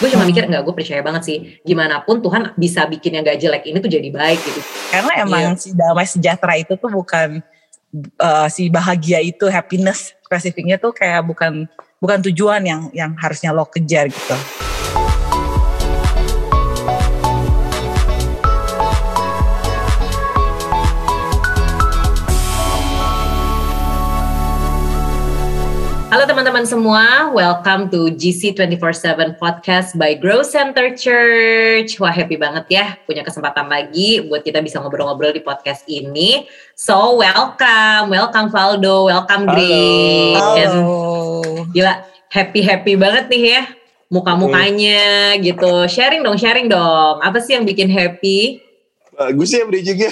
gue cuma mikir nggak gue percaya banget sih. Gimana pun Tuhan bisa bikin yang gak jelek ini tuh jadi baik gitu. Karena emang si damai sejahtera itu tuh bukan uh, si bahagia itu happiness spesifiknya tuh kayak bukan bukan tujuan yang yang harusnya lo kejar gitu. Halo teman-teman semua, welcome to GC 24/7 podcast by Grow Center Church. Wah happy banget ya punya kesempatan lagi buat kita bisa ngobrol-ngobrol di podcast ini. So welcome, welcome Valdo, welcome Green. Halo. Gila, happy happy banget nih ya muka-mukanya gitu. Sharing dong, sharing dong. Apa sih yang bikin happy? Bagus ya bridgingnya.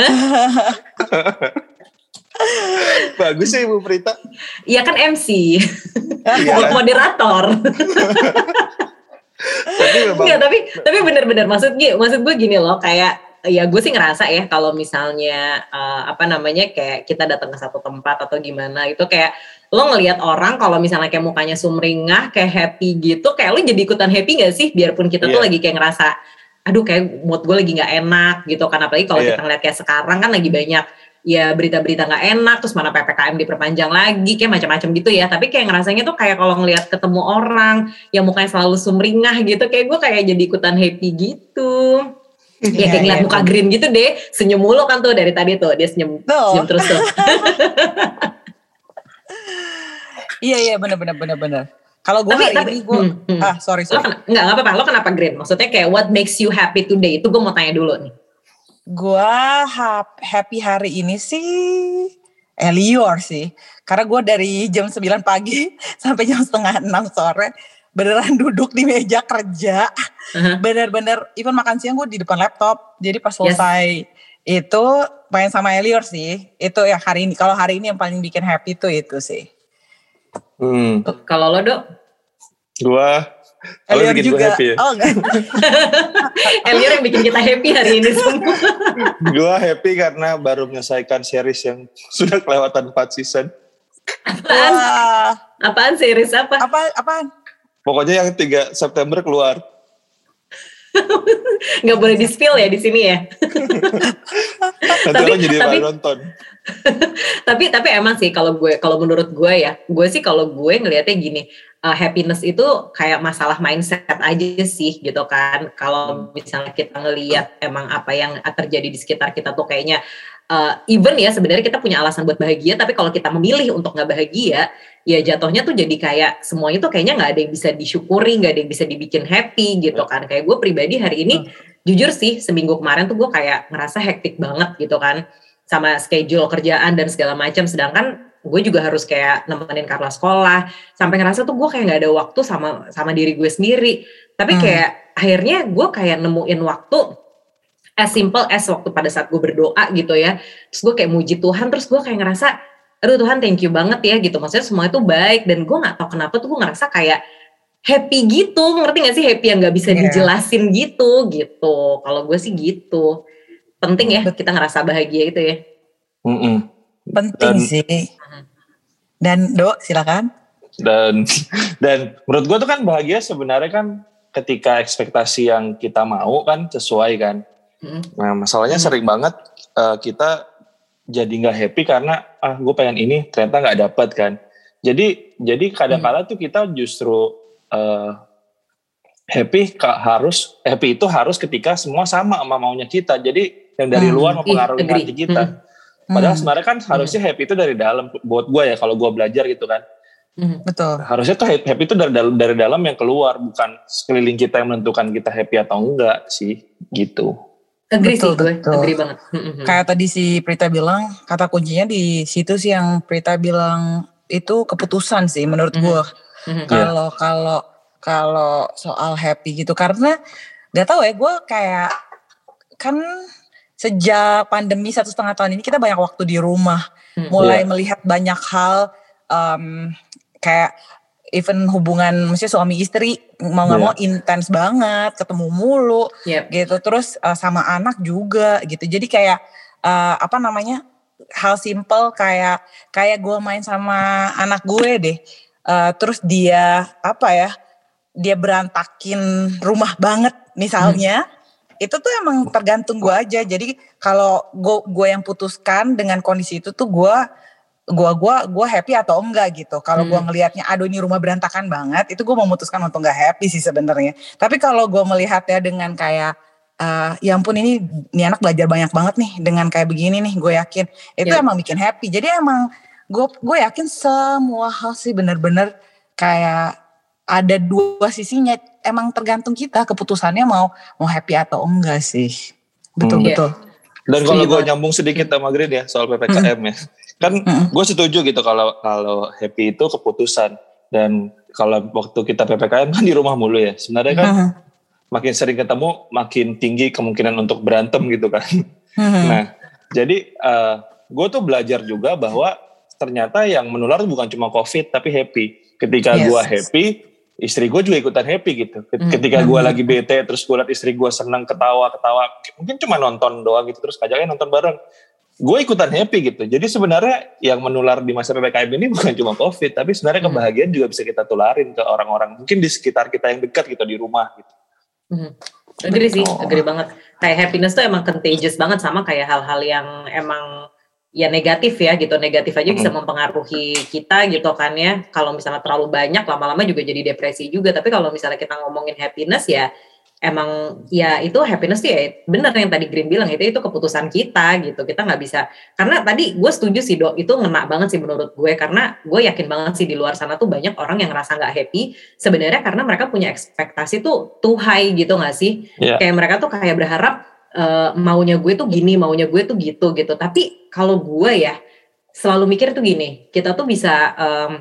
Bagus ya Ibu Prita. Iya kan MC, Iya. moderator. Tapi memang Enggak, tapi tapi bener-bener maksud gue maksud gue gini loh kayak ya gue sih ngerasa ya kalau misalnya eh, apa namanya kayak kita datang ke satu tempat atau gimana itu kayak lo ngelihat orang kalau misalnya kayak mukanya sumringah kayak happy gitu kayak lo jadi ikutan happy gak sih biarpun kita tuh Iya. lagi kayak ngerasa aduh kayak mood gue lagi nggak enak gitu kan apalagi kalau Iya. kita ngeliat kayak sekarang kan lagi banyak ya berita-berita nggak enak terus mana ppkm diperpanjang lagi kayak macam-macam gitu ya. Tapi kayak ngerasanya tuh kayak kalau ngelihat ketemu orang yang mukanya selalu sumringah gitu kayak gue kayak jadi ikutan happy gitu. Ya Iya, kayak ngeliat iya, muka green gitu deh senyum mulu kan tuh dari tadi tuh dia senyum senyum terus tuh. Iya iya bener bener bener bener. Kalau gue hari tapi- ini gue hmm, hmm. ah sorry lo sorry. ken- nggak nggak apa-apa lo kenapa green? Maksudnya kayak what makes you happy today? Itu gue mau tanya dulu nih Gue happy hari ini sih Elior sih. Karena gue dari jam 9 pagi sampai jam setengah 6 sore beneran duduk di meja kerja. Aha. Bener-bener even makan siang gue di depan laptop. Jadi pas Yes. selesai itu main sama Elior sih. Itu ya hari ini. Kalau hari ini yang paling bikin happy tuh itu sih. hmm, kalau lo dok gua Elior bikin gua juga. happy ya. Oh enggak. Elior yang bikin kita happy hari ini semua Gua happy karena baru menyelesaikan series yang sudah kelewatan 4 season. apaan Wah, apaan series apa apa apaan? Pokoknya yang 3 September keluar. nggak boleh di spill ya di sini ya Nanti Tapi- lo jadi tapi- nonton. tapi tapi emang sih kalau gue kalau menurut gue ya gue sih kalau gue ngelihatnya gini uh, happiness itu kayak masalah mindset aja sih gitu kan. Kalau misalnya kita ngelihat emang apa yang terjadi di sekitar kita tuh kayaknya uh, even ya sebenarnya kita punya alasan buat bahagia tapi kalau kita memilih untuk nggak bahagia ya jatuhnya tuh jadi kayak semuanya tuh kayaknya nggak ada yang bisa disyukuri nggak ada yang bisa dibikin happy gitu kan. Kayak gue pribadi hari ini jujur sih seminggu kemarin tuh gue kayak ngerasa hektik banget gitu kan sama schedule kerjaan dan segala macam. Sedangkan gue juga harus kayak nemenin Carla sekolah. Sampai ngerasa tuh gue kayak nggak ada waktu sama sama diri gue sendiri. Tapi Hmm. kayak akhirnya gue kayak nemuin waktu as simple as waktu pada saat gue berdoa gitu ya. Terus gue kayak muji Tuhan terus gue kayak ngerasa aduh Tuhan thank you banget ya gitu. Maksudnya semua itu baik dan gue nggak tahu kenapa tuh gue ngerasa kayak happy gitu. Ngerti gak sih? Happy yang nggak bisa Iya. dijelasin gitu gitu. Kalau gue sih gitu. Penting ya kita ngerasa bahagia itu ya. Mm-mm. Penting Dan- sih. Dan Do, silakan. Dan dan menurut gua tuh kan bahagia sebenarnya kan ketika ekspektasi yang kita mau kan sesuai kan. Mm. Nah masalahnya Hmm. sering banget eh, kita jadi nggak happy karena ah gue pengen ini ternyata nggak dapet kan. Jadi jadi kadang-kala tuh kita justru eh, happy ka- harus happy itu harus ketika semua sama sama maunya kita. Jadi yang dari Hmm, luar mempengaruhi hati kita. Hmm. Padahal Hmm, sebenarnya kan harusnya happy itu dari dalam buat gue ya kalau gue belajar gitu kan. Mm. betul. Harusnya tuh happy, itu dari dalam dari dalam yang keluar bukan sekeliling kita yang menentukan kita happy atau enggak sih gitu. Agree sih Betul, gue, betul. agree banget. Mm, mm, mm. Kayak tadi si Prita bilang, kata kuncinya di situ sih yang Prita bilang itu keputusan sih menurut gue. Kalau kalau kalau soal happy gitu karena gak tahu ya gue kayak kan sejak pandemi satu setengah tahun ini kita banyak waktu di rumah, Hmm. mulai Iya. melihat banyak hal em, kayak even hubungan maksudnya suami istri mau nggak Iya. mau intens banget, ketemu mulu Yep. gitu terus uh, sama anak juga gitu jadi kayak uh, apa namanya hal simple kayak kayak gue main sama anak gue deh Uh, terus dia apa ya dia berantakin rumah banget misalnya hmm. Itu tuh emang tergantung gue aja. Jadi kalau gue gue yang putuskan dengan kondisi itu tuh gue gue gua gue happy atau enggak gitu. Kalau hmm. gue ngelihatnya aduh ini rumah berantakan banget itu gue memutuskan untuk nggak happy sih sebenarnya. Tapi kalau gue melihatnya dengan kayak uh, ya ampun ini ini anak belajar banyak banget nih dengan kayak begini nih gue yakin. Itu yeah. emang bikin happy. Jadi emang gue gue yakin semua hal sih bener-bener kayak ada dua sisinya emang tergantung kita keputusannya mau mau happy atau enggak sih betul hmm. betul dan kalau gue nyambung sedikit sama Green ya soal ppkm hmm. ya kan hmm. gue setuju gitu kalau kalau happy itu keputusan dan kalau waktu kita ppkm kan di rumah mulu ya sebenarnya kan hmm. makin sering ketemu makin tinggi kemungkinan untuk berantem gitu kan hmm. nah jadi uh, eh, gue tuh belajar juga bahwa ternyata yang menular bukan cuma COVID tapi happy. Ketika yes. gue happy, istri gue juga ikutan happy gitu. Hmm. Ketika gue lagi bete, terus gue liat istri gue senang ketawa-ketawa, mungkin cuma nonton doang gitu, terus kajaknya nonton bareng. Gue ikutan happy gitu. Jadi sebenarnya yang menular di masa PPKM ini bukan cuma COVID, tapi sebenarnya hmm. kebahagiaan juga bisa kita tularin ke orang-orang. Mungkin di sekitar kita yang dekat gitu, di rumah gitu. Hmm. Agree sih, oh. agree banget. Kayak happiness tuh emang contagious banget sama kayak hal-hal yang emang ya negatif ya gitu. Negatif aja bisa mempengaruhi kita gitu kan ya. Kalau misalnya terlalu banyak lama-lama juga jadi depresi juga. Tapi kalau misalnya kita ngomongin happiness ya emang ya itu happiness ya benar yang tadi Green bilang itu itu keputusan kita gitu. Kita nggak bisa karena tadi gue setuju sih dok itu ngena banget sih menurut gue. Karena gue yakin banget sih di luar sana tuh banyak orang yang ngerasa nggak happy. Sebenarnya karena mereka punya ekspektasi tuh too high gitu nggak sih? Yeah. kayak mereka tuh kayak berharap uh, maunya gue tuh gini, maunya gue tuh gitu gitu. Tapi kalau gue ya selalu mikir tuh gini, kita tuh bisa um,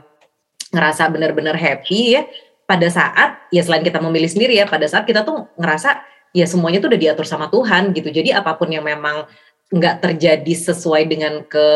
ngerasa benar-benar happy ya pada saat ya selain kita memilih sendiri ya, pada saat kita tuh ngerasa ya semuanya tuh udah diatur sama Tuhan gitu. Jadi apa pun yang memang nggak terjadi sesuai dengan ke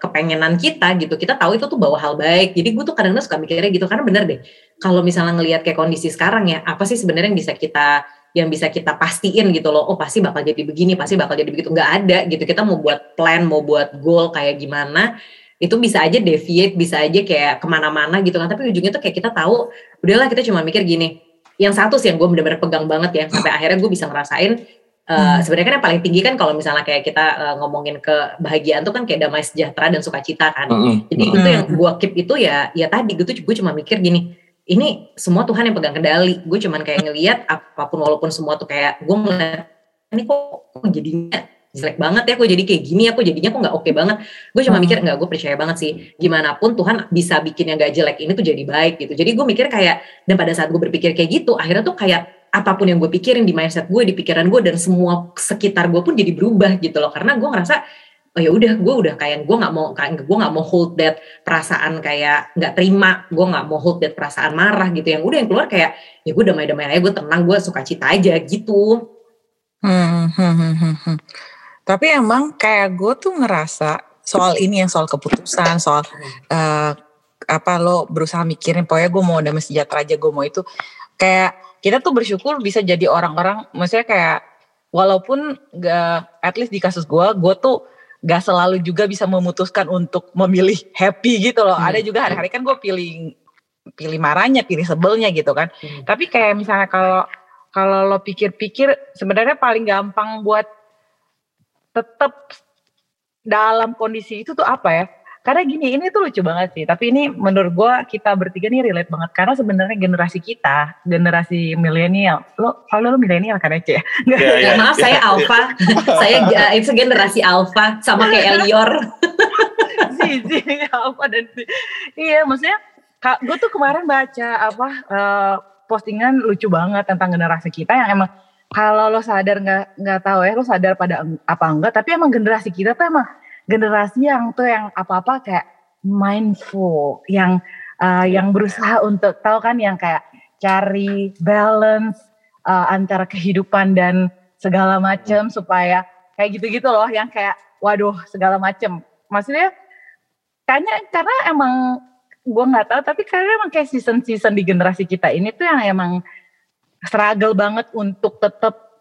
kepengenan kita gitu kita tahu itu tuh bawa hal baik jadi gue tuh kadang-kadang suka mikirnya gitu karena bener deh kalau misalnya ngelihat kayak kondisi sekarang ya apa sih sebenarnya yang bisa kita yang bisa kita pastiin gitu loh oh pasti bakal jadi begini pasti bakal jadi begitu nggak ada gitu kita mau buat plan mau buat goal kayak gimana itu bisa aja deviate bisa aja kayak ke mana-mana gitu kan tapi ujungnya tuh kayak kita tahu udahlah kita cuma mikir gini yang satu sih yang gue bener-bener pegang banget ya sampai akhirnya gue bisa ngerasain Uh, sebenarnya kan yang paling tinggi kan kalau misalnya kayak kita uh, ngomongin kebahagiaan tuh kan kayak damai sejahtera dan sukacita kan. Mm -hmm. Jadi itu yang gue keep itu ya ya tadi gitu gue cuma mikir gini, ini semua Tuhan yang pegang kendali. Gue cuman kayak ngeliat apa pun walaupun semua tuh kayak gue ngeliat ini kok jadinya jelek banget ya, kok jadi kayak gini ya, kok jadinya kok nggak oke okay banget. Gue cuma hmm. mikir nggak, gue percaya banget sih. Gimana pun Tuhan bisa bikin yang gak jelek ini tuh jadi baik gitu. Jadi gue mikir kayak dan pada saat gue berpikir kayak gitu, akhirnya tuh kayak apa pun yang gue pikirin di mindset gue, di pikiran gue dan semua sekitar gue pun jadi berubah gitu loh. Karena gue ngerasa oh ya udah gue udah kayak gue nggak mau gue nggak mau hold that perasaan kayak nggak terima gue nggak mau hold that perasaan marah gitu. Yang udah yang keluar kayak ya gue damai-damai aja gue tenang gue suka cita aja gitu. Hmm, hmm, hmm, hmm, hmm. tapi emang kayak gue tuh ngerasa soal ini yang soal keputusan soal uh, apa lo berusaha mikirin pokoknya gue mau damai sejahtera aja gue mau itu. Kayak kita tuh bersyukur bisa jadi orang-orang maksudnya kayak walaupun gak at least di kasus gue gue tuh gak selalu juga bisa memutuskan untuk memilih happy gitu loh. Hmm. Ada juga hari-hari kan gue pilih pilih marahnya, pilih sebelnya gitu kan. Hmm. Tapi kayak misalnya kalau kalau lo pikir-pikir sebenarnya paling gampang buat tetap dalam kondisi itu tuh apa ya? Karena gini, ini tuh lucu banget sih. Tapi ini menurut gue kita bertiga nih relate banget. Karena sebenarnya generasi kita, generasi milenial. Lo, kalau lo milenial kan Ece ya? Ya, ya, ya, maaf, ya, saya ya. alpha. saya uh, itu generasi alpha sama kayak Elior. si, alpha dan. Iya, maksudnya gue tuh kemarin baca apa uh, postingan lucu banget tentang generasi kita yang emang kalau lo sadar nggak nggak tahu ya lo sadar pada apa enggak tapi emang generasi kita tuh emang generasi yang tuh yang apa-apa kayak mindful, yang uh, yang berusaha untuk tahu kan yang kayak cari balance uh, antara kehidupan dan segala macam supaya kayak gitu-gitu loh yang kayak waduh segala macam. Maksudnya kayaknya karena emang gue nggak tahu tapi karena emang kayak season-season di generasi kita ini tuh yang emang struggle banget untuk tetap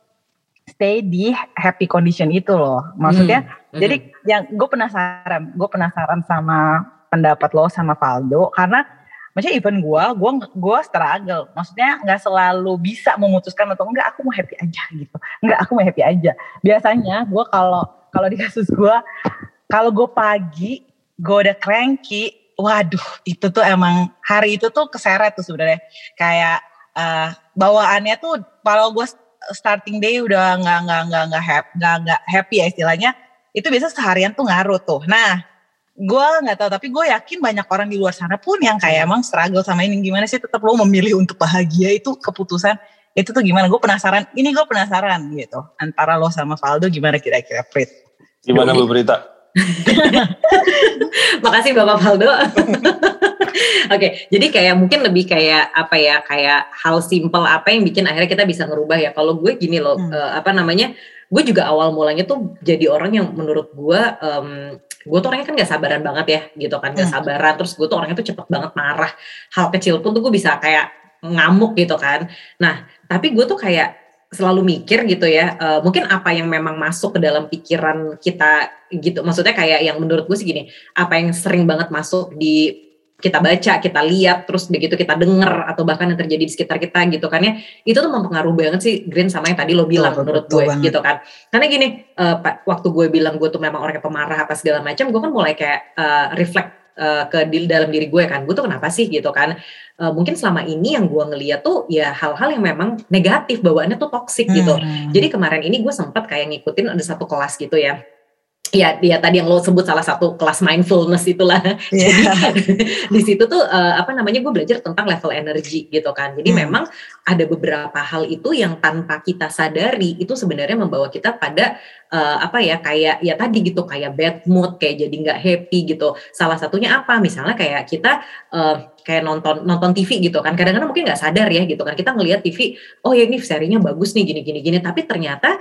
stay di happy condition itu loh. Maksudnya, hmm. Jadi yang gue penasaran, gue penasaran sama pendapat lo sama Valdo karena maksudnya even gue gue gue struggle. Maksudnya nggak selalu bisa memutuskan atau enggak aku mau happy aja gitu. Enggak aku mau happy aja. Biasanya gue kalau kalau di kasus gue kalau gue pagi gue udah cranky waduh itu tuh emang hari itu tuh keseret tuh sebenarnya. Kayak uh, bawaannya tuh kalau gue starting day udah nggak nggak nggak nggak happy nggak nggak happy ya istilahnya itu biasa seharian tuh ngaruh tuh. Nah gue nggak tahu tapi gue yakin banyak orang di luar sana pun yang kayak emang struggle sama ini. Gimana sih tetap lo memilih untuk bahagia itu keputusan itu tuh gimana? Gue penasaran. Ini gue penasaran gitu antara lo sama Valdo gimana kira-kira Prit gimana Bu Berita Makasih Bapak Valdo. Oke, okay, jadi kayak mungkin lebih kayak apa ya, kayak hal simple apa yang bikin akhirnya kita bisa ngerubah ya. Kalau gue gini loh, hmm. uh, apa namanya, gue juga awal mulanya tuh jadi orang yang menurut gue, um, gue tuh orangnya kan gak sabaran banget ya, gitu kan, gak hmm. sabaran. Terus gue tuh orangnya tuh cepet banget marah. Hal kecil pun tuh gue bisa kayak ngamuk gitu kan. Nah, tapi gue tuh kayak selalu mikir gitu ya uh, mungkin apa yang memang masuk ke dalam pikiran kita gitu maksudnya kayak yang menurut gue sih gini apa yang sering banget masuk di kita baca, kita lihat, terus begitu kita denger atau bahkan yang terjadi di sekitar kita gitu kan ya, itu tuh mempengaruhi banget sih Green sama yang tadi lo bilang betul, menurut gue banget. gitu kan. Karena gini, uh, waktu gue bilang gue tuh memang orang yang pemarah apa segala macam, gue kan mulai kayak uh, reflect uh, ke di dalam diri gue kan, gue tuh kenapa sih gitu kan? uh, mungkin selama ini yang gue ngeliat tuh ya hal-hal yang memang negatif bawaannya tuh toxic gitu. Hmm. Jadi kemarin ini gue sempat kayak ngikutin ada satu kelas gitu ya ya dia tadi yang lo sebut salah satu kelas mindfulness itulah. Yeah. jadi di situ tuh uh, apa namanya gue belajar tentang level energi gitu kan. Jadi hmm. memang ada beberapa hal itu yang tanpa kita sadari itu sebenarnya membawa kita pada uh, apa ya kayak ya tadi gitu kayak bad mood kayak jadi nggak happy gitu. Salah satunya apa? Misalnya kayak kita uh, kayak nonton nonton TV gitu kan. Kadang-kadang mungkin nggak sadar ya gitu kan. Kita ngelihat TV oh ya ini serinya bagus nih gini gini gini. Tapi ternyata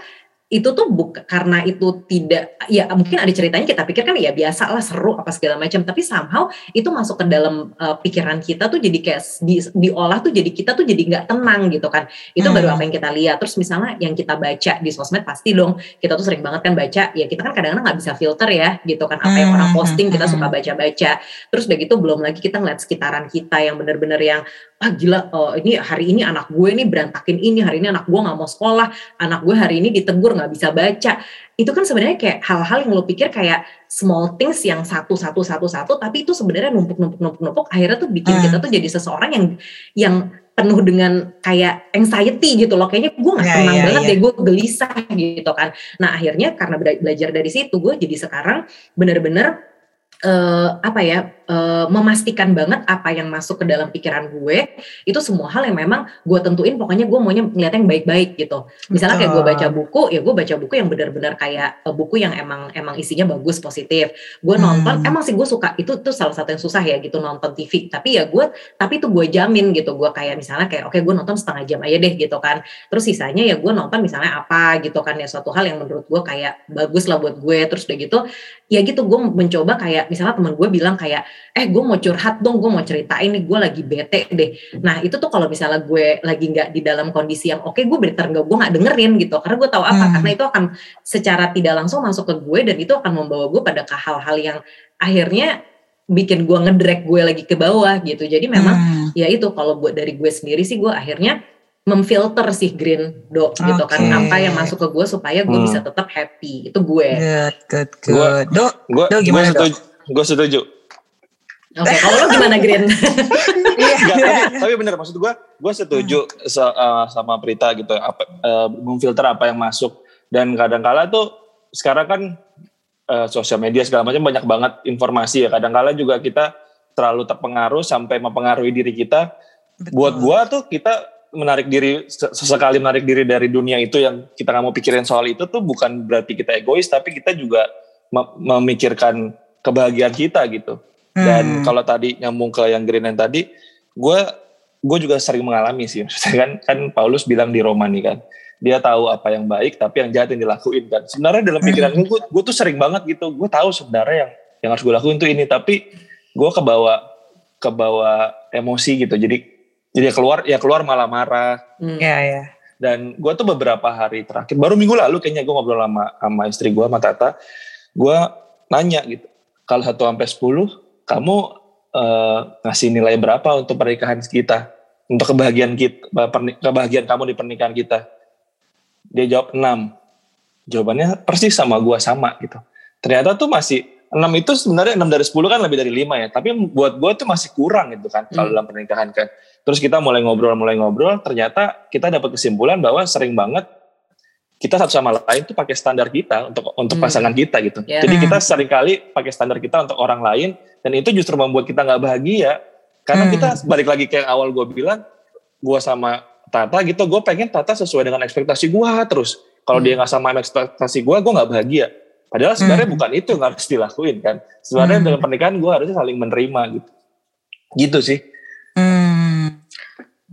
itu tuh bukan karena itu tidak ya mungkin ada ceritanya kita pikir kan ya biasa lah seru apa segala macam tapi somehow itu masuk ke dalam uh, pikiran kita tuh jadi kayak di, diolah tuh jadi kita tuh jadi nggak tenang gitu kan. Itu hmm. baru apa yang kita lihat. Terus misalnya yang kita baca di sosmed pasti dong kita tuh sering banget kan baca ya kita kan kadang-kadang nggak bisa filter ya gitu kan apa yang orang hmm, posting kita hmm, suka baca-baca. Terus udah gitu belum lagi kita ngeliat sekitaran kita yang bener-bener yang ah gila oh, ini hari ini anak gue ini berantakin ini hari ini anak gue nggak mau sekolah anak gue hari ini ditegur nggak bisa baca itu kan sebenarnya kayak hal-hal yang lo pikir kayak small things yang satu satu satu satu tapi itu sebenarnya numpuk numpuk numpuk numpuk akhirnya tuh bikin hmm. kita tuh jadi seseorang yang yang penuh dengan kayak anxiety gitu loh kayaknya gue nggak yeah, tenang yeah, banget yeah. deh gue gelisah gitu kan nah akhirnya karena belajar dari situ gue jadi sekarang bener-bener uh, apa ya uh, memastikan banget apa yang masuk ke dalam pikiran gue itu semua hal yang memang gue tentuin pokoknya gue maunya ngeliat yang baik-baik gitu. Misalnya kayak gue baca buku ya gue baca buku yang benar-benar kayak uh, buku yang emang emang isinya bagus positif. Gue nonton hmm. emang sih gue suka itu tuh salah satu yang susah ya gitu nonton TV tapi ya gue tapi itu gue jamin gitu gue kayak misalnya kayak oke okay, gue nonton setengah jam aja deh gitu kan. Terus sisanya ya gue nonton misalnya apa gitu kan ya suatu hal yang menurut gue kayak bagus lah buat gue. Terus udah gitu ya gitu gue mencoba kayak misalnya teman gue bilang kayak eh gue mau curhat dong gue mau ceritain nih gue lagi bete deh. Nah itu tuh kalau misalnya gue lagi nggak di dalam kondisi yang oke okay, gue better nggak gue nggak dengerin gitu. Karena gue tahu apa? Hmm. karena itu akan secara tidak langsung masuk ke gue dan itu akan membawa gue pada ke hal-hal yang akhirnya bikin gue ngedrag gue lagi ke bawah gitu. Jadi memang hmm. ya itu kalau buat dari gue sendiri sih gue akhirnya memfilter sih green do okay. gitu kan. Apa yang masuk ke gue supaya gue hmm. bisa tetap happy. Itu gue. Good good good. Do gue do gimana gue setuju, gue setuju Oke, okay, kalau lo gimana Green? Iya, tapi, tapi bener maksud gue, gue setuju hmm. se, uh, sama Prita gitu, apa, uh, memfilter apa yang masuk dan kadang-kala tuh sekarang kan uh, sosial media segala macam banyak banget informasi ya. Kadang-kala juga kita terlalu terpengaruh sampai mempengaruhi diri kita. Betul. Buat gue tuh kita menarik diri sesekali menarik diri dari dunia itu yang kita nggak mau pikirin soal itu tuh bukan berarti kita egois tapi kita juga memikirkan kebahagiaan kita gitu dan hmm. kalau tadi nyambung ke yang Green tadi, gue gue juga sering mengalami sih. kan kan Paulus bilang di Roma nih kan, dia tahu apa yang baik tapi yang jahat yang dilakuin kan. Sebenarnya dalam pikiran hmm. gue, gue tuh sering banget gitu. Gue tahu sebenarnya yang yang harus gue lakuin tuh ini, tapi gue kebawa kebawa emosi gitu. Jadi jadi keluar ya keluar malah marah. Iya hmm. yeah, Yeah. Dan gue tuh beberapa hari terakhir, baru minggu lalu kayaknya gue ngobrol sama sama istri gue, sama Tata, gue nanya gitu, kalau satu sampai sepuluh kamu uh, ngasih nilai berapa untuk pernikahan kita? Untuk kebahagiaan kita kebahagiaan kamu di pernikahan kita? Dia jawab 6 jawabannya persis sama gua sama gitu. Ternyata tuh masih 6 itu sebenarnya 6 dari 10 kan lebih dari 5 ya tapi buat gua tuh masih kurang gitu kan kalau hmm. dalam pernikahan kan. Terus kita mulai ngobrol mulai ngobrol ternyata kita dapat kesimpulan bahwa sering banget kita satu sama lain tuh pakai standar kita untuk untuk hmm. pasangan kita gitu. Yeah. Jadi kita sering kali pakai standar kita untuk orang lain dan itu justru membuat kita nggak bahagia karena hmm. kita balik lagi kayak awal gue bilang gue sama Tata gitu gue pengen Tata sesuai dengan ekspektasi gue terus kalau hmm. dia nggak sama ekspektasi gue gue nggak bahagia padahal sebenarnya hmm. bukan itu yang harus dilakuin kan sebenarnya hmm. dalam pernikahan gue harusnya saling menerima gitu gitu sih hmm.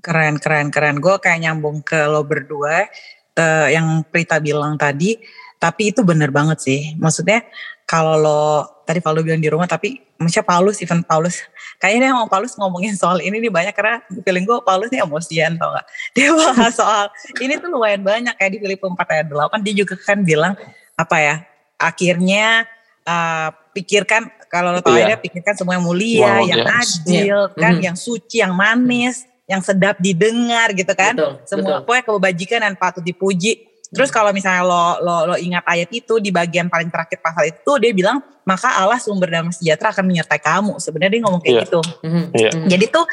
keren keren keren gue kayak nyambung ke lo berdua uh, yang Prita bilang tadi tapi itu bener banget sih maksudnya kalau lo tadi Valdo bilang di rumah tapi maksudnya Paulus even Paulus kayaknya mau Paulus ngomongin soal ini nih banyak karena feeling gue Paulus nih emosian tau gak dia bahas soal ini tuh lumayan banyak kayak di Filipi 4 ayat 8 dia juga kan bilang apa ya akhirnya uh, pikirkan kalau lo tahu dia pikirkan semua yang mulia, wow, yang yes. adil, yeah. kan, mm. yang suci, yang manis, yang sedap didengar gitu kan. Betul, semua betul. pokoknya kebajikan dan patut dipuji. Terus kalau misalnya lo, lo lo ingat ayat itu di bagian paling terakhir pasal itu dia bilang maka Allah sumber damai sejahtera akan menyertai kamu. Sebenarnya dia ngomong kayak yeah. gitu. Mm-hmm. Yeah. Jadi tuh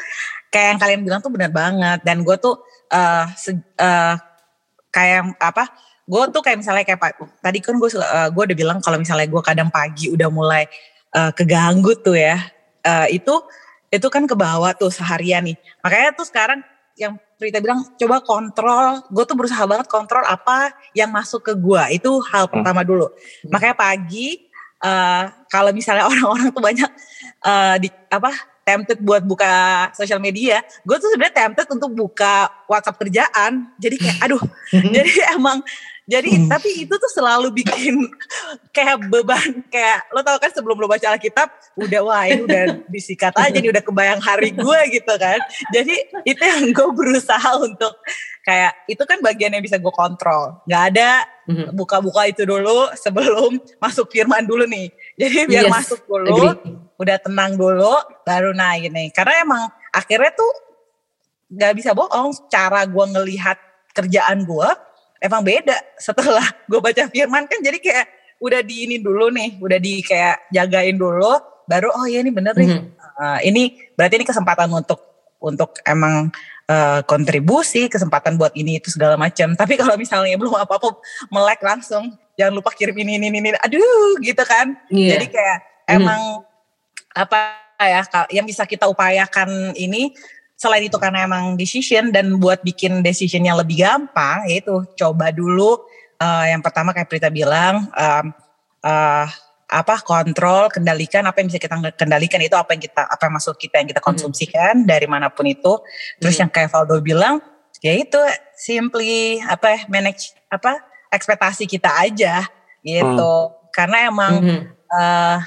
kayak yang kalian bilang tuh benar banget dan gue tuh uh, uh, kayak apa? Gue tuh kayak misalnya kayak tadi kan gue uh, gue udah bilang kalau misalnya gue kadang pagi udah mulai uh, keganggu tuh ya uh, itu itu kan ke bawah tuh seharian nih. Makanya tuh sekarang yang Rita bilang coba kontrol, gue tuh berusaha banget kontrol apa yang masuk ke gue itu hal hmm. pertama dulu. Hmm. Makanya pagi uh, kalau misalnya orang-orang tuh banyak uh, di apa tempted buat buka sosial media, gue tuh sebenarnya tempted untuk buka WhatsApp kerjaan. Jadi kayak aduh, jadi emang jadi hmm. tapi itu tuh selalu bikin kayak beban kayak lo tau kan sebelum lo baca Alkitab udah wah ini udah disikat aja nih udah kebayang hari gue gitu kan. Jadi itu yang gue berusaha untuk kayak itu kan bagian yang bisa gue kontrol. Gak ada hmm. buka-buka itu dulu sebelum masuk firman dulu nih. Jadi biar yes, masuk dulu, agree. Udah tenang dulu, baru naik nih. Karena emang akhirnya tuh gak bisa bohong cara gue ngelihat kerjaan gue emang beda setelah gue baca firman kan jadi kayak udah di ini dulu nih udah di kayak jagain dulu baru oh ya ini bener nih mm -hmm. uh, ini berarti ini kesempatan untuk untuk emang uh, kontribusi kesempatan buat ini itu segala macam tapi kalau misalnya belum apa apa melek langsung jangan lupa kirim ini ini ini aduh gitu kan yeah. jadi kayak mm. emang apa ya yang bisa kita upayakan ini selain itu karena emang decision dan buat bikin decision yang lebih gampang yaitu coba dulu uh, yang pertama kayak Prita bilang um, uh, apa kontrol kendalikan apa yang bisa kita kendalikan itu apa yang kita apa yang masuk kita yang kita hmm. konsumsikan hmm. dari mana pun itu terus hmm. yang kayak Valdo bilang ya itu simply apa manage apa ekspektasi kita aja gitu hmm. karena emang hmm. uh,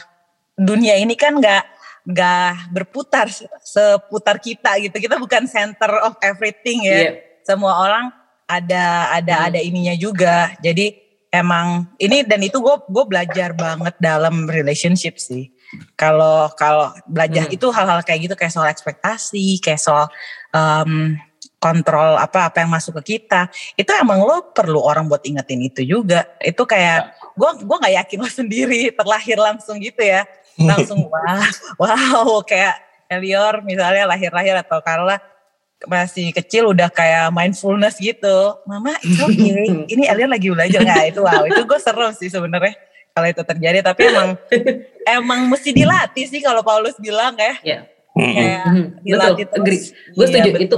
dunia ini kan nggak nggak berputar seputar kita gitu. Kita bukan center of everything ya. Yeah. Semua orang ada ada hmm. ada ininya juga. Jadi emang ini dan itu gue gue belajar banget dalam relationship sih. Kalau kalau belajar hmm. itu hal-hal kayak gitu kayak soal ekspektasi, kayak soal um, kontrol apa apa yang masuk ke kita itu emang lo perlu orang buat ingetin itu juga itu kayak gue ya. gue nggak yakin lo sendiri terlahir langsung gitu ya langsung wah wow kayak Elior misalnya lahir-lahir atau Carla masih kecil udah kayak mindfulness gitu. Mama itu okay. ini Elior lagi belajar nggak? Itu wow itu gue serem sih sebenarnya kalau itu terjadi. Tapi emang emang mesti dilatih sih kalau Paulus bilang ya. Yeah. kayak dilatih betul, terus. Gue iya, setuju. itu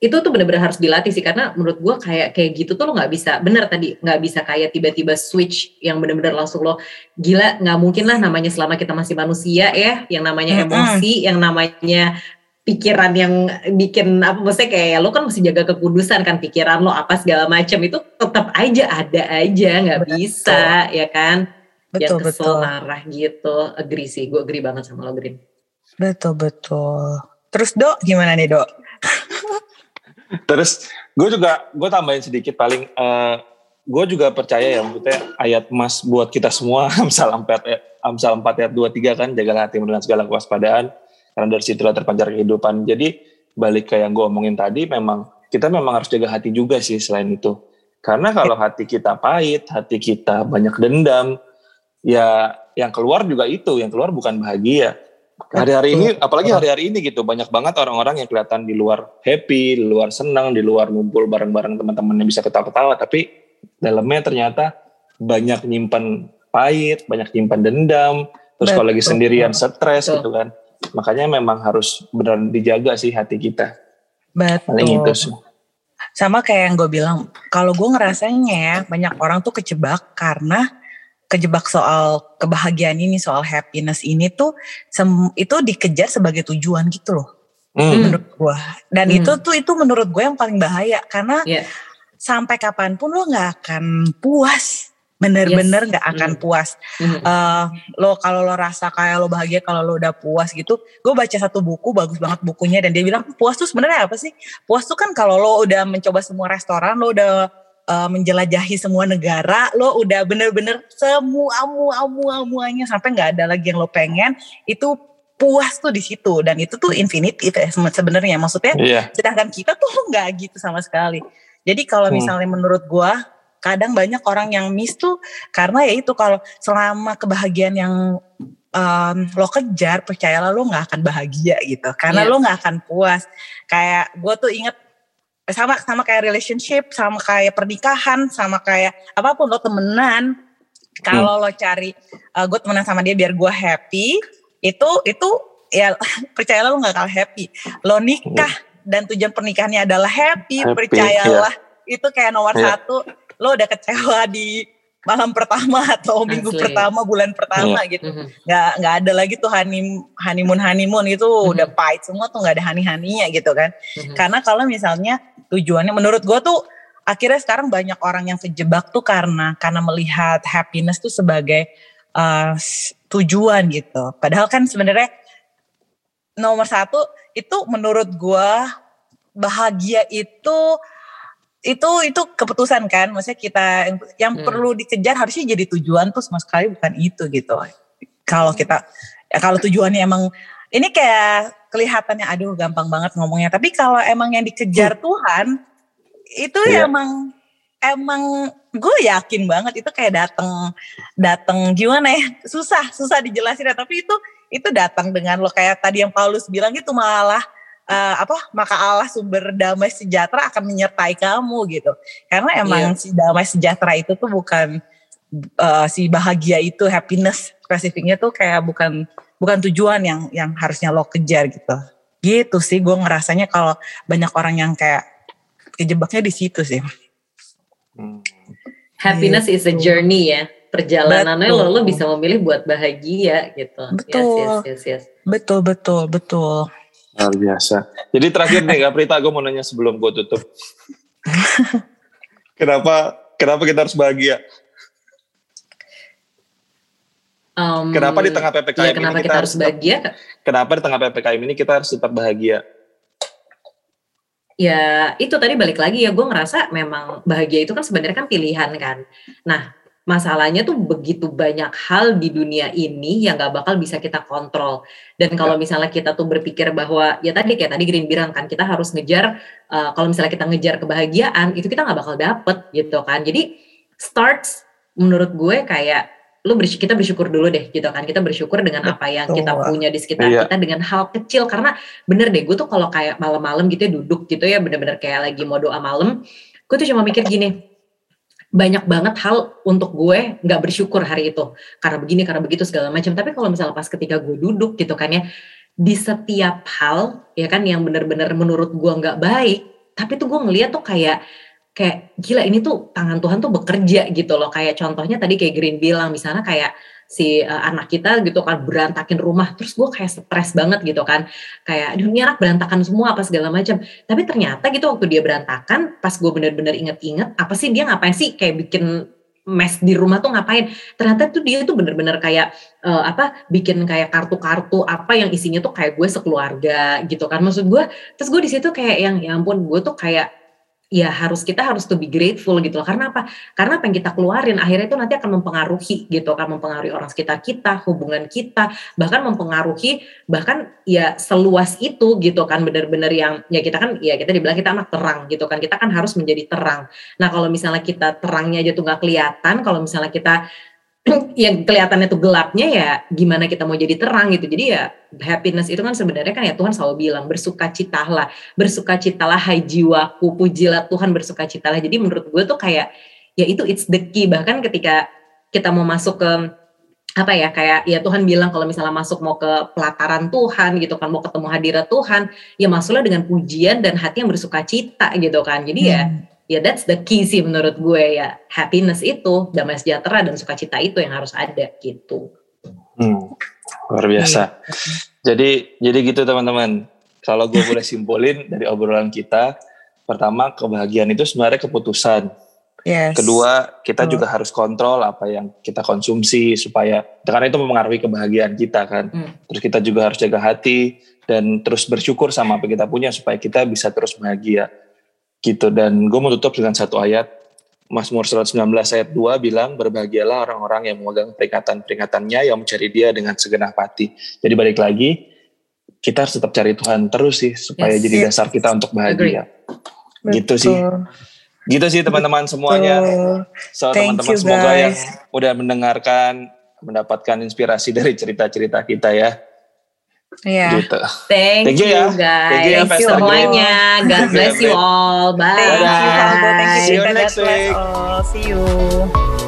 itu tuh bener-bener harus dilatih sih karena menurut gue kayak kayak gitu tuh lo nggak bisa bener tadi nggak bisa kayak tiba-tiba switch yang bener-bener langsung lo gila nggak mungkin lah namanya selama kita masih manusia ya yang namanya mm -hmm. emosi yang namanya pikiran yang bikin apa maksudnya kayak lo kan mesti jaga kekudusan kan pikiran lo apa segala macam itu tetap aja ada aja nggak bisa ya kan? Betul, yang kesel betul. marah gitu. Agree sih gue agree banget sama lo Green betul betul. Terus dok gimana nih dok Terus gue juga gue tambahin sedikit paling uh, gue juga percaya ya maksudnya ayat emas buat kita semua Amsal 4 Amsal 4 ayat 2 3 kan jaga hatimu dengan segala kewaspadaan karena dari situlah terpancar kehidupan. Jadi balik ke yang gue omongin tadi memang kita memang harus jaga hati juga sih selain itu. Karena kalau hati kita pahit hati kita banyak dendam ya yang keluar juga itu yang keluar bukan bahagia hari-hari ini apalagi hari-hari ini gitu banyak banget orang-orang yang kelihatan di luar happy di luar senang di luar ngumpul bareng-bareng teman-teman yang bisa ketawa-ketawa tapi dalamnya ternyata banyak nyimpan pahit banyak nyimpan dendam terus kalau lagi sendirian stres gitu kan. Makanya memang harus benar dijaga sih hati kita. Betul. paling itu sih. Sama kayak yang gue bilang kalau gue ngerasanya ya banyak orang tuh kejebak karena kejebak soal kebahagiaan ini, soal happiness ini tuh itu dikejar sebagai tujuan gitu loh. Hmm. Menurut gue. Dan hmm. itu tuh itu menurut gue yang paling bahaya karena yeah. sampai kapan pun lo nggak akan puas. Bener-bener nggak yes. akan hmm. puas. Hmm. Uh, lo kalau lo rasa kayak lo bahagia kalau lo udah puas gitu. Gue baca satu buku bagus banget bukunya dan dia bilang puas tuh sebenarnya apa sih? Puas tuh kan kalau lo udah mencoba semua restoran, lo udah uh, menjelajahi semua negara, lo udah bener-bener semua amu amu amuanya sampai nggak ada lagi yang lo pengen, itu puas tuh di situ dan itu tuh infinity ya sebenarnya maksudnya. Yeah. Sedangkan kita tuh nggak gitu sama sekali. Jadi kalau hmm. misalnya menurut gua kadang banyak orang yang miss tuh karena ya itu kalau selama kebahagiaan yang um, lo kejar percayalah lo nggak akan bahagia gitu karena yeah. lo nggak akan puas kayak gue tuh inget sama sama kayak relationship, sama kayak pernikahan, sama kayak apa pun lo temenan. Kalau hmm. lo cari uh, gue temenan sama dia biar gue happy, itu itu ya percayalah lo nggak kalah happy. Lo nikah hmm. dan tujuan pernikahannya adalah happy, happy percayalah yeah. itu kayak nomor yeah. satu. Lo udah kecewa di malam pertama atau minggu Asli. pertama bulan pertama yeah. gitu nggak nggak ada lagi tuh honeymoon honeymoon honeymoon itu mm-hmm. udah pahit semua tuh nggak ada honey honeynya gitu kan mm-hmm. karena kalau misalnya tujuannya menurut gue tuh akhirnya sekarang banyak orang yang kejebak tuh karena karena melihat happiness tuh sebagai uh, tujuan gitu padahal kan sebenarnya nomor satu itu menurut gue bahagia itu itu itu keputusan kan maksudnya kita yang, yang hmm. perlu dikejar harusnya jadi tujuan tuh sama sekali bukan itu gitu kalau kita ya kalau tujuannya emang ini kayak kelihatannya aduh gampang banget ngomongnya tapi kalau emang yang dikejar hmm. Tuhan itu yeah. emang emang gue yakin banget itu kayak datang datang gimana ya susah susah dijelasin ya tapi itu itu datang dengan lo kayak tadi yang Paulus bilang itu malah uh, apa maka Allah sumber damai sejahtera akan menyertai kamu gitu karena emang yeah. si damai sejahtera itu tuh bukan uh, si bahagia itu happiness spesifiknya tuh kayak bukan bukan tujuan yang yang harusnya lo kejar gitu gitu sih gue ngerasanya kalau banyak orang yang kayak kejebaknya di situ sih hmm. happiness gitu. is a gitu. journey ya perjalanannya betul. lo lo bisa memilih buat bahagia gitu betul yes, yes, yes, yes. betul betul betul Luar biasa. Jadi terakhir nih Kak Prita, gue mau nanya sebelum gue tutup. kenapa kenapa kita harus bahagia? Um, kenapa di tengah PPKM ya, kenapa ini kita, kita harus bahagia? Tetap, kenapa di tengah PPKM ini kita harus tetap bahagia? Ya itu tadi balik lagi ya gue ngerasa memang bahagia itu kan sebenarnya kan pilihan kan. Nah masalahnya tuh begitu banyak hal di dunia ini yang gak bakal bisa kita kontrol. Dan kalau ya. misalnya kita tuh berpikir bahwa ya tadi kayak tadi Green bilang kan kita harus ngejar uh, kalau misalnya kita ngejar kebahagiaan itu kita nggak bakal dapet gitu kan. Jadi starts menurut gue kayak lu bersyukur, kita bersyukur dulu deh gitu kan kita bersyukur dengan apa yang kita punya di sekitar iya. kita dengan hal kecil karena bener deh gue tuh kalau kayak malam-malam gitu ya duduk gitu ya bener-bener kayak lagi mau doa malam gue tuh cuma mikir gini banyak banget hal untuk gue nggak bersyukur hari itu. Karena begini karena begitu segala macam. Tapi kalau misalnya pas ketika gue duduk gitu kan ya di setiap hal ya kan yang benar-benar menurut gue nggak baik tapi tuh gue ngeliat tuh kayak kayak gila ini tuh tangan Tuhan tuh bekerja gitu loh. Kayak contohnya tadi kayak Green bilang misalnya kayak si uh, anak kita gitu kan berantakin rumah terus gue kayak stres banget gitu kan. Kayak ini anak berantakan semua apa segala macam. Tapi ternyata gitu waktu dia berantakan pas gue bener-bener inget-inget apa sih dia ngapain sih kayak bikin mes di rumah tuh ngapain? Ternyata tuh dia tuh bener-bener kayak uh, apa bikin kayak kartu-kartu apa yang isinya tuh kayak gue sekeluarga gitu kan. Maksud gue terus gue di situ kayak yang ya ampun gue tuh kayak ya harus kita harus to be grateful gitu loh. Karena apa? Karena apa yang kita keluarin akhirnya itu nanti akan mempengaruhi gitu kan, mempengaruhi orang sekitar kita, hubungan kita, bahkan mempengaruhi bahkan ya seluas itu gitu kan benar-benar yang ya kita kan ya kita dibilang kita anak terang gitu kan. Kita kan harus menjadi terang. Nah, kalau misalnya kita terangnya aja tuh nggak kelihatan, kalau misalnya kita yang kelihatannya tuh gelapnya ya gimana kita mau jadi terang gitu. Jadi ya happiness itu kan sebenarnya kan ya Tuhan selalu bilang bersukacitalah, bersukacitalah hai jiwaku, pujilah Tuhan bersukacitalah. Jadi menurut gue tuh kayak ya itu it's the key bahkan ketika kita mau masuk ke apa ya kayak ya Tuhan bilang kalau misalnya masuk mau ke pelataran Tuhan gitu kan mau ketemu hadirat Tuhan ya masuklah dengan pujian dan hati yang bersukacita gitu kan jadi ya hmm. ya ya that's the key sih menurut gue ya happiness itu damai sejahtera dan sukacita itu yang harus ada gitu. Hmm, luar biasa. Hmm. Jadi jadi gitu teman-teman. Kalau gue boleh simpulin dari obrolan kita, pertama kebahagiaan itu sebenarnya keputusan. Yes. Kedua, kita oh. juga harus kontrol apa yang kita konsumsi supaya karena itu mempengaruhi kebahagiaan kita kan. Hmm. Terus kita juga harus jaga hati dan terus bersyukur sama apa yang kita punya supaya kita bisa terus bahagia gitu dan gue mau tutup dengan satu ayat Mazmur 119 ayat 2 bilang berbahagialah orang-orang yang memegang peringatan-peringatannya yang mencari dia dengan segenap hati. Jadi balik lagi kita harus tetap cari Tuhan terus sih supaya yes, jadi yes. dasar kita untuk bahagia. Betul. Gitu sih. Gitu sih teman-teman semuanya. So teman-teman semoga yang udah mendengarkan mendapatkan inspirasi dari cerita-cerita kita ya. Iya. Gitu. Thank, Thank you, ya. guys. Thank you, ya, Thank you semuanya. God bless you all. Bye. Thank you, Thank you. See you next week. See you.